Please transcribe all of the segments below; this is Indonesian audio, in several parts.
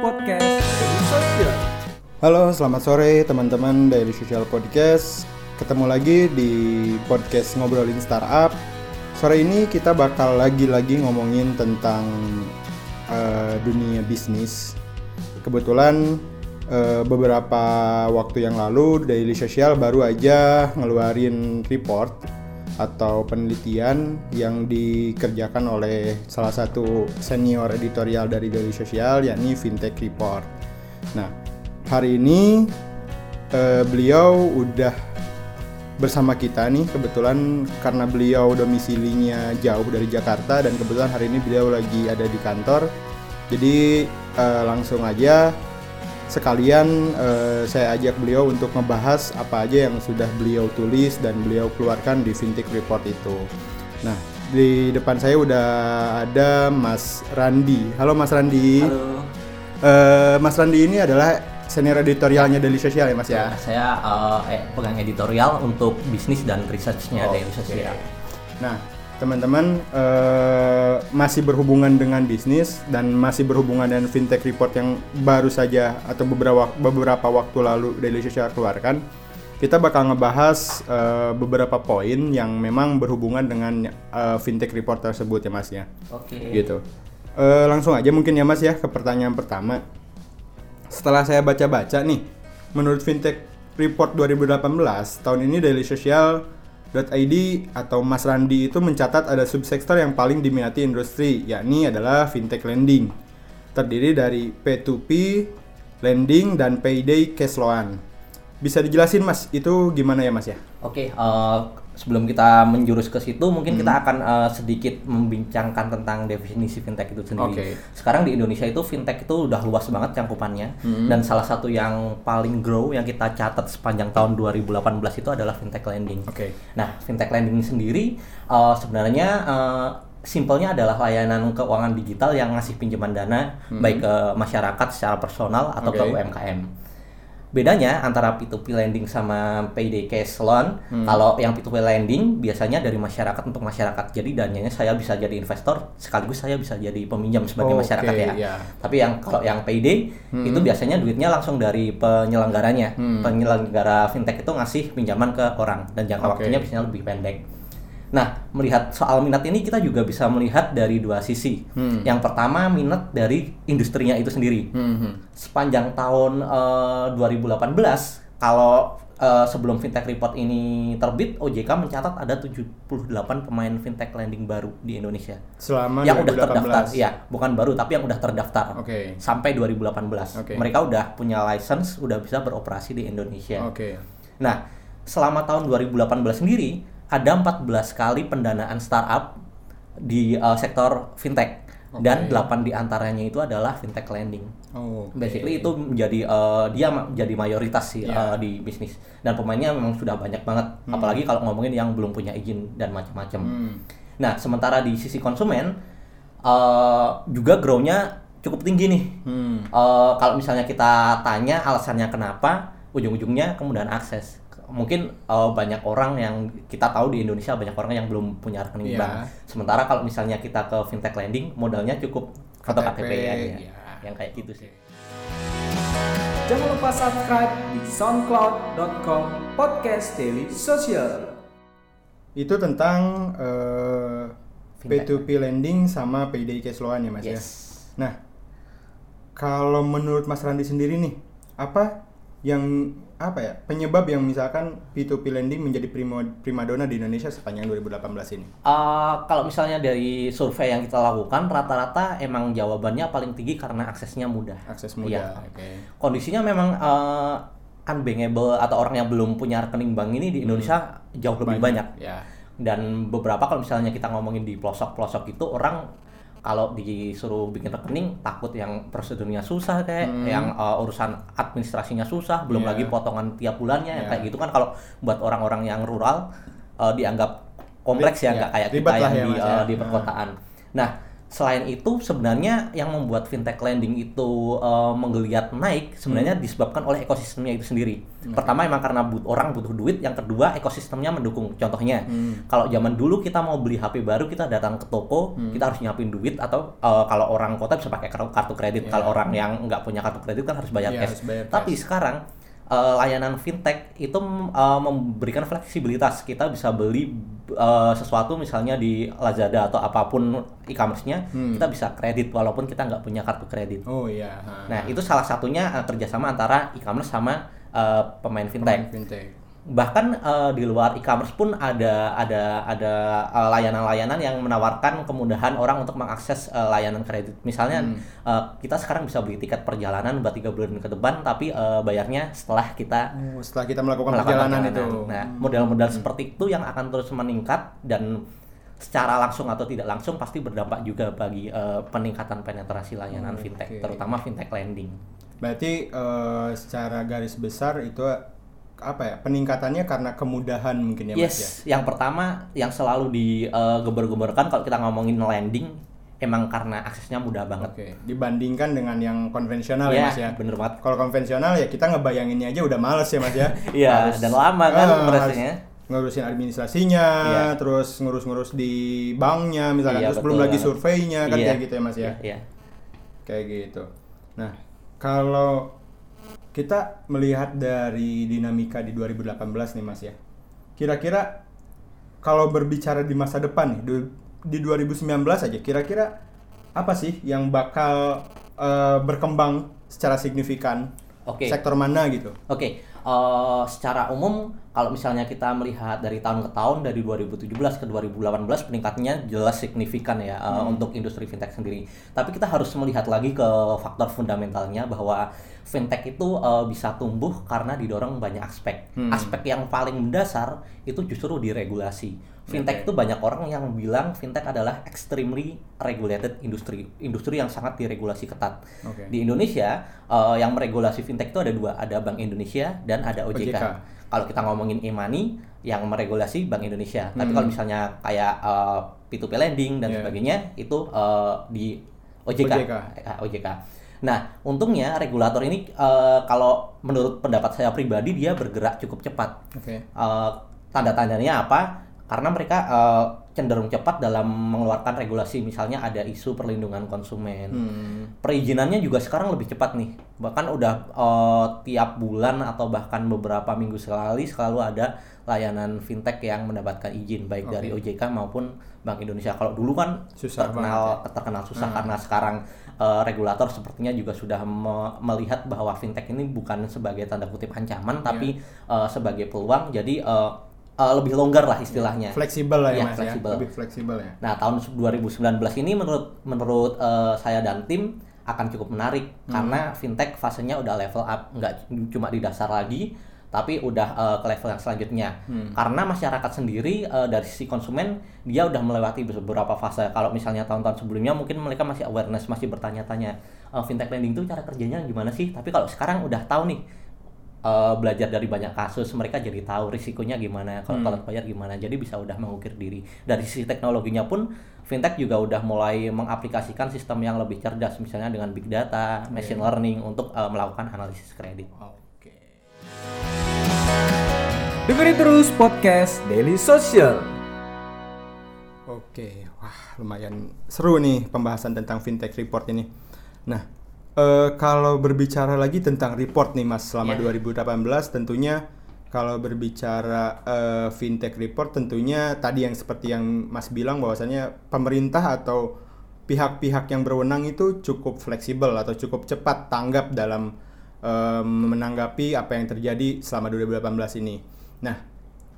Podcast Social. Halo, selamat sore teman-teman dari Social Podcast. Ketemu lagi di podcast ngobrolin startup. Sore ini kita bakal lagi-lagi ngomongin tentang eh, dunia bisnis. Kebetulan eh, beberapa waktu yang lalu Daily Social baru aja ngeluarin report atau penelitian yang dikerjakan oleh salah satu senior editorial dari Daily Social yakni Fintech Report. Nah, hari ini eh, beliau udah bersama kita nih kebetulan karena beliau domisilinya jauh dari Jakarta dan kebetulan hari ini beliau lagi ada di kantor. Jadi eh, langsung aja sekalian eh, saya ajak beliau untuk membahas apa aja yang sudah beliau tulis dan beliau keluarkan di Fintech Report itu. Nah, di depan saya udah ada Mas Randi. Halo Mas Randi. Halo, Eh, Mas Randi ini adalah senior editorialnya Daily Social ya Mas ya? saya eh, eh, pegang editorial untuk bisnis dan researchnya Oh, dari oke. sosial. Nah, teman-teman eh, masih berhubungan dengan bisnis dan masih berhubungan dengan fintech report yang baru saja atau beberapa beberapa waktu lalu Daily Social keluarkan. Kita bakal ngebahas eh, beberapa poin yang memang berhubungan dengan eh, fintech report tersebut ya Mas ya. Oke. Gitu. Eh, langsung aja mungkin ya Mas ya ke pertanyaan pertama. Setelah saya baca-baca nih, menurut Fintech Report 2018, tahun ini Daily Social.id atau Mas Randi itu mencatat ada subsektor yang paling diminati industri, yakni adalah fintech lending. Terdiri dari P2P, lending, dan payday cash loan. Bisa dijelasin Mas, itu gimana ya Mas ya? Oke, eh, sebelum kita menjurus ke situ, mungkin Hmm. kita akan eh, sedikit membincangkan tentang definisi fintech itu sendiri. Oke. Sekarang di Indonesia itu fintech itu udah luas banget cangkupannya, Hmm. dan salah satu yang paling grow yang kita catat sepanjang tahun 2018 itu adalah fintech lending. Oke. Nah, fintech lending sendiri eh, sebenarnya eh, simpelnya adalah layanan keuangan digital yang ngasih pinjaman dana baik ke masyarakat secara personal atau ke Oke. UMKM. Bedanya antara P2P lending sama payday cash loan, kalau yang P2P lending biasanya dari masyarakat untuk masyarakat. Jadi dananya saya bisa jadi investor sekaligus saya bisa jadi peminjam sebagai Oke, masyarakat ya. ya. Tapi yang kalau yang payday itu biasanya duitnya langsung dari penyelenggaranya. Penyelenggara fintech itu ngasih pinjaman ke orang dan jangka Oke. waktunya biasanya lebih pendek. Nah, melihat soal minat ini kita juga bisa melihat dari dua sisi. Hmm. Yang pertama minat dari industrinya itu sendiri. Hmm, Sepanjang tahun eh, 2018 kalau eh, sebelum fintech report ini terbit, OJK mencatat ada 78 pemain fintech lending baru di Indonesia Selama yang udah 2018. terdaftar, ya bukan baru tapi yang udah terdaftar Oke. sampai 2018. Oke. Mereka udah punya license, udah bisa beroperasi di Indonesia. Oke. Nah, selama tahun 2018 sendiri ada 14 kali pendanaan startup di eh, sektor fintech dan Oke. 8 di antaranya itu adalah fintech lending. Oh, oke. Basically itu menjadi eh, dia ma- jadi mayoritas sih Ya. eh, di bisnis dan pemainnya memang sudah banyak banget. Apalagi kalau ngomongin yang belum punya izin dan macam-macam. Hmm. Nah, sementara di sisi konsumen eh, juga grow-nya cukup tinggi nih. Hmm. Eh, kalau misalnya kita tanya alasannya kenapa, ujung-ujungnya kemudahan akses. Mungkin eh, banyak orang yang kita tahu di Indonesia banyak orang yang belum punya rekening Iya. bank. Sementara kalau misalnya kita ke fintech lending, modalnya cukup foto KTP, KTP ya, iya. yang kayak gitu sih. Jangan lupa subscribe di soundcloud.com podcast Daily Social. Itu tentang eh, Fintech. P2P lending sama payday cash loan ya Mas ya. Yes. Nah, kalau menurut Mas Randi sendiri nih, apa yang apa ya penyebab yang misalkan P2P lending menjadi prima primadona di Indonesia sepanjang 2018 ini? Eh, kalau misalnya dari survei yang kita lakukan, rata-rata emang jawabannya paling tinggi karena aksesnya mudah. Akses mudah. Oke. kondisinya memang eh, unbankable atau orang yang belum punya rekening bank ini di Indonesia jauh lebih banyak. Ya. Dan beberapa kalau misalnya kita ngomongin di pelosok-pelosok itu orang kalau disuruh bikin rekening takut yang prosedurnya susah kayak yang eh, urusan administrasinya susah, belum Hmm. Iya. lagi potongan tiap bulannya yang Iya. kayak gitu kan kalau buat orang-orang yang rural eh, dianggap kompleks ya Iya, nggak kayak ribet kita yang ya, di, eh, ya. di Nah. perkotaan. Nah, selain itu sebenarnya yang membuat fintech lending itu uh, menggeliat naik sebenarnya Hmm. disebabkan oleh ekosistemnya itu sendiri. Pertama emang karena but- orang butuh duit, yang kedua ekosistemnya mendukung. Contohnya, Hmm. kalau zaman dulu kita mau beli HP baru kita datang ke toko, kita harus nyiapin duit atau uh, kalau orang kota bisa pakai kar- kartu kredit. Kalau orang yang nggak punya kartu kredit kan harus bayar Iya, cash. harus bayar Tapi sekarang uh, layanan fintech itu uh, memberikan fleksibilitas. Kita bisa beli uh, sesuatu misalnya di Lazada atau apa pun e-commerce-nya, kita bisa kredit walaupun kita nggak punya kartu kredit. Oh iya. ha. Nah, itu salah satunya uh, kerjasama antara e-commerce sama uh, pemain fintech fintech. Bahkan eh, di luar e-commerce pun ada ada ada eh, layanan-layanan yang menawarkan kemudahan orang untuk mengakses eh, layanan kredit. Misalnya eh, kita sekarang bisa beli tiket perjalanan buat tiga bulan ke depan, tapi eh, bayarnya setelah kita Oh, setelah kita melakukan melakukan perjalanan itu. Nah, model-model seperti itu yang akan terus meningkat dan secara langsung atau tidak langsung pasti berdampak juga bagi eh, peningkatan penetrasi layanan Oke. fintech, terutama fintech lending. Berarti eh, secara garis besar itu apa ya? Peningkatannya karena kemudahan mungkin ya Mas ya. Yes, yang pertama yang selalu digembar-gemborkan kalau kita ngomongin landing emang karena aksesnya mudah banget. Oke, dibandingkan dengan yang konvensional ya Iya, Mas ya. bener banget. Kalau konvensional ya kita ngebayanginnya aja udah males ya Mas ya. Iya, dan lama kan Ah, prosesnya. ngurusin administrasinya, Iya. terus ngurus-ngurus di banknya misalkan, Iya, terus belum betul lagi banget. surveinya kan Iya. kayak gitu ya Mas ya. Iya, iya. Kayak gitu. Nah, kalau kita melihat dari dinamika di 2018 nih Mas ya. Kira-kira kalau berbicara di masa depan nih di 2019 aja kira-kira apa sih yang bakal eh, berkembang secara signifikan? Oke. Sektor mana gitu? Oke, eh, secara umum kalau misalnya kita melihat dari tahun ke tahun dari 2017 ke 2018 peningkatannya jelas signifikan ya eh, untuk industri fintech sendiri. Tapi kita harus melihat lagi ke faktor fundamentalnya bahwa fintech itu eh, bisa tumbuh karena didorong banyak aspek. Aspek yang paling mendasar itu justru di regulasi. Fintech itu banyak orang yang bilang fintech adalah extremely regulated industri, industri yang sangat diregulasi ketat. Oke. Di Indonesia eh, yang meregulasi fintech itu ada dua, ada Bank Indonesia dan ada OJK. OJK. Kalau kita ngomongin e-money yang meregulasi Bank Indonesia. Tapi Hmm. kalau misalnya kayak eh, P2P lending dan Yeah. sebagainya itu eh, di OJK. OJK. Eh, OJK. Nah, untungnya regulator ini eh, kalau menurut pendapat saya pribadi dia bergerak cukup cepat. Oke. Eh, tanda-tandanya apa? Karena mereka eh, cenderung cepat dalam mengeluarkan regulasi. Misalnya ada isu perlindungan konsumen. Hmm. Perizinannya juga sekarang lebih cepat nih. Bahkan udah eh, tiap bulan atau bahkan beberapa minggu sekali selalu ada layanan fintech yang mendapatkan izin baik dari OJK maupun Bank Indonesia. Kalau dulu kan Susah terkenal terkenal susah karena sekarang eh, regulator sepertinya juga sudah me- melihat bahwa fintech ini bukan sebagai tanda kutip ancaman tapi eh, sebagai peluang. Jadi eh, eh, lebih longgar lah istilahnya. Fleksibel lah ya Iya, Mas fleksibel. ya. Lebih fleksibel ya. Nah, tahun 2019 ini menurut menurut eh, saya dan tim akan cukup menarik karena fintech fasenya udah level up, nggak cuma di dasar lagi, tapi udah eh, ke level yang selanjutnya. Karena masyarakat sendiri eh, dari sisi konsumen dia udah melewati beberapa fase. Kalau misalnya tahun-tahun sebelumnya mungkin mereka masih awareness, masih bertanya-tanya eh, fintech lending itu cara kerjanya gimana sih? Tapi kalau sekarang udah tahu nih eh, belajar dari banyak kasus mereka jadi tahu risikonya gimana kalau kalau bayar gimana jadi bisa udah mengukir diri dari sisi teknologinya pun fintech juga udah mulai mengaplikasikan sistem yang lebih cerdas misalnya dengan big data machine learning untuk eh, melakukan analisis kredit Oke. Dengerin terus podcast Daily Social. Oke, wah lumayan seru nih pembahasan tentang fintech report ini. Nah, eh, kalau berbicara lagi tentang report nih Mas selama Iya. 2018 tentunya kalau berbicara eh, fintech report tentunya tadi yang seperti yang Mas bilang bahwasannya pemerintah atau pihak-pihak yang berwenang itu cukup fleksibel atau cukup cepat tanggap dalam eh, menanggapi apa yang terjadi selama 2018 ini. Nah,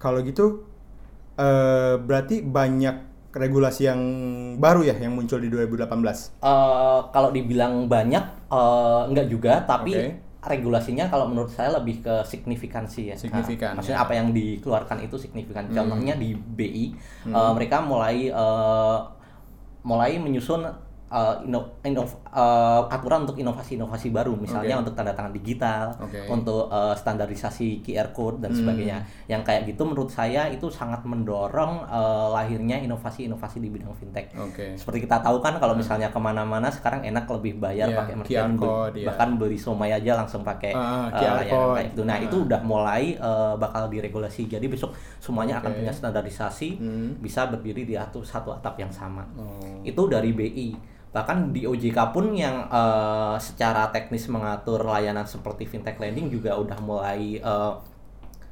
kalau gitu eh, berarti banyak regulasi yang baru ya yang muncul di 2018. Eh, kalau dibilang banyak eh, enggak juga tapi Oke. regulasinya kalau menurut saya lebih ke signifikansi ya. Signifikan, Nah, maksudnya ya. apa yang dikeluarkan itu signifikan. Contohnya di BI eh, mereka mulai eh, mulai menyusun uh, ino- uh, aturan untuk inovasi-inovasi baru, misalnya Oke. untuk tanda tangan digital, Oke. untuk uh, standarisasi QR code dan Hmm. sebagainya. Yang kayak gitu menurut saya itu sangat mendorong uh, lahirnya inovasi-inovasi di bidang fintech. Oke. Seperti kita tahu kan kalau misalnya ke mana-mana sekarang enak lebih bayar Iya, pakai merchant, code, iya. bahkan beli somai aja langsung pakai Ah, uh, QR layanan code. kayak gitu. Nah Ah. itu udah mulai uh, bakal diregulasi. Jadi besok semuanya akan Oke. punya standarisasi, Hmm. bisa berdiri di atas satu atap yang sama. Oh. Itu dari BI. Bahkan di OJK pun yang uh, secara teknis mengatur layanan seperti fintech lending juga udah mulai uh,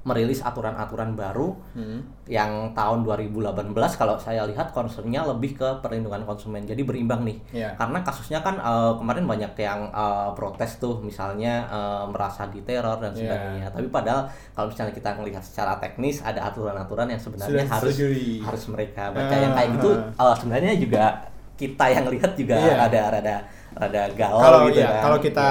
merilis aturan-aturan baru Hmm. yang tahun 2018 kalau saya lihat concernnya lebih ke perlindungan konsumen jadi berimbang nih Iya. karena kasusnya kan eh, kemarin banyak yang eh, protes tuh misalnya eh, merasa diteror dan Iya. sebagainya tapi padahal kalau misalnya kita melihat secara teknis ada aturan-aturan yang sebenarnya Sudah harus disetujui. harus mereka baca Ah, yang kayak gitu eh, sebenarnya juga kita yang lihat juga Iya. ada rada rada galau Kalau gitu ya, kan. kalau kita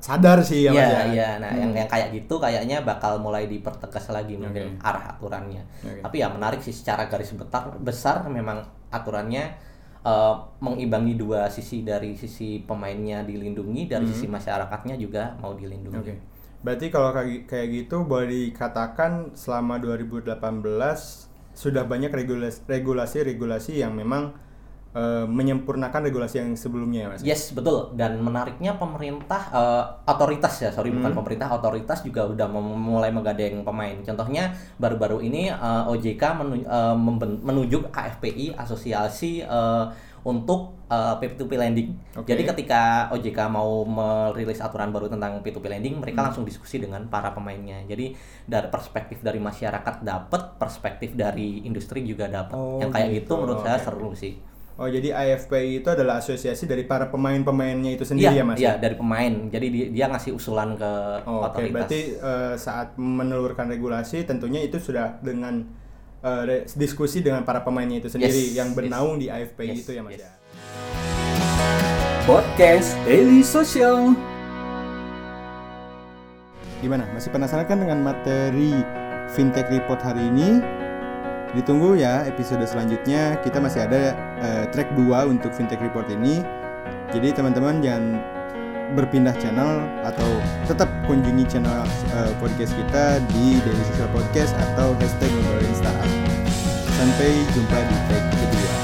sadar sih ya, Iya, ya. iya. Nah, yang Hmm. yang kayak gitu kayaknya bakal mulai dipertegas lagi mungkin arah aturannya. Oke. Tapi ya menarik sih secara garis besar besar memang aturannya eh, mengimbangi dua sisi dari sisi pemainnya dilindungi, dari sisi masyarakatnya juga mau dilindungi. Hmm. Oke. Berarti kalau kayak gitu boleh dikatakan selama 2018 sudah banyak regulasi- regulasi-regulasi yang memang eh, menyempurnakan regulasi yang sebelumnya ya, Mas. Yes, betul. Dan menariknya pemerintah eh, otoritas ya, sorry Hmm. bukan pemerintah, otoritas juga udah mulai menggandeng pemain. Contohnya baru-baru ini eh, OJK menu- memben- menunjuk KFPI asosiasi eh, untuk eh, P2P lending. Oke. Jadi ketika OJK mau merilis aturan baru tentang P2P lending, mereka Hmm. langsung diskusi dengan para pemainnya. Jadi dari perspektif dari masyarakat dapat, perspektif dari industri juga dapat. Oh, Yang kayak gitu. gitu menurut saya Oke. seru sih. Oh, jadi AFPI itu adalah asosiasi dari para pemain-pemainnya itu sendiri Iya, ya, Mas? Iya, dari pemain. Jadi dia, dia ngasih usulan ke Oh, Oke, otoritas. berarti eh, saat menelurkan regulasi tentunya itu sudah dengan re- diskusi dengan para pemainnya itu sendiri Yes, yang yes. bernaung di AFPI Yes, itu ya Mas yes. ya. Podcast Daily Social. Gimana? Masih penasaran kan dengan materi Fintech Report hari ini? Ditunggu ya episode selanjutnya. Kita masih ada eh, track 2 untuk Fintech Report ini. Jadi teman-teman jangan berpindah channel atau tetap kunjungi channel eh, podcast kita di Daily Social Podcast atau hashtag startup. Sampai jumpa di track kedua.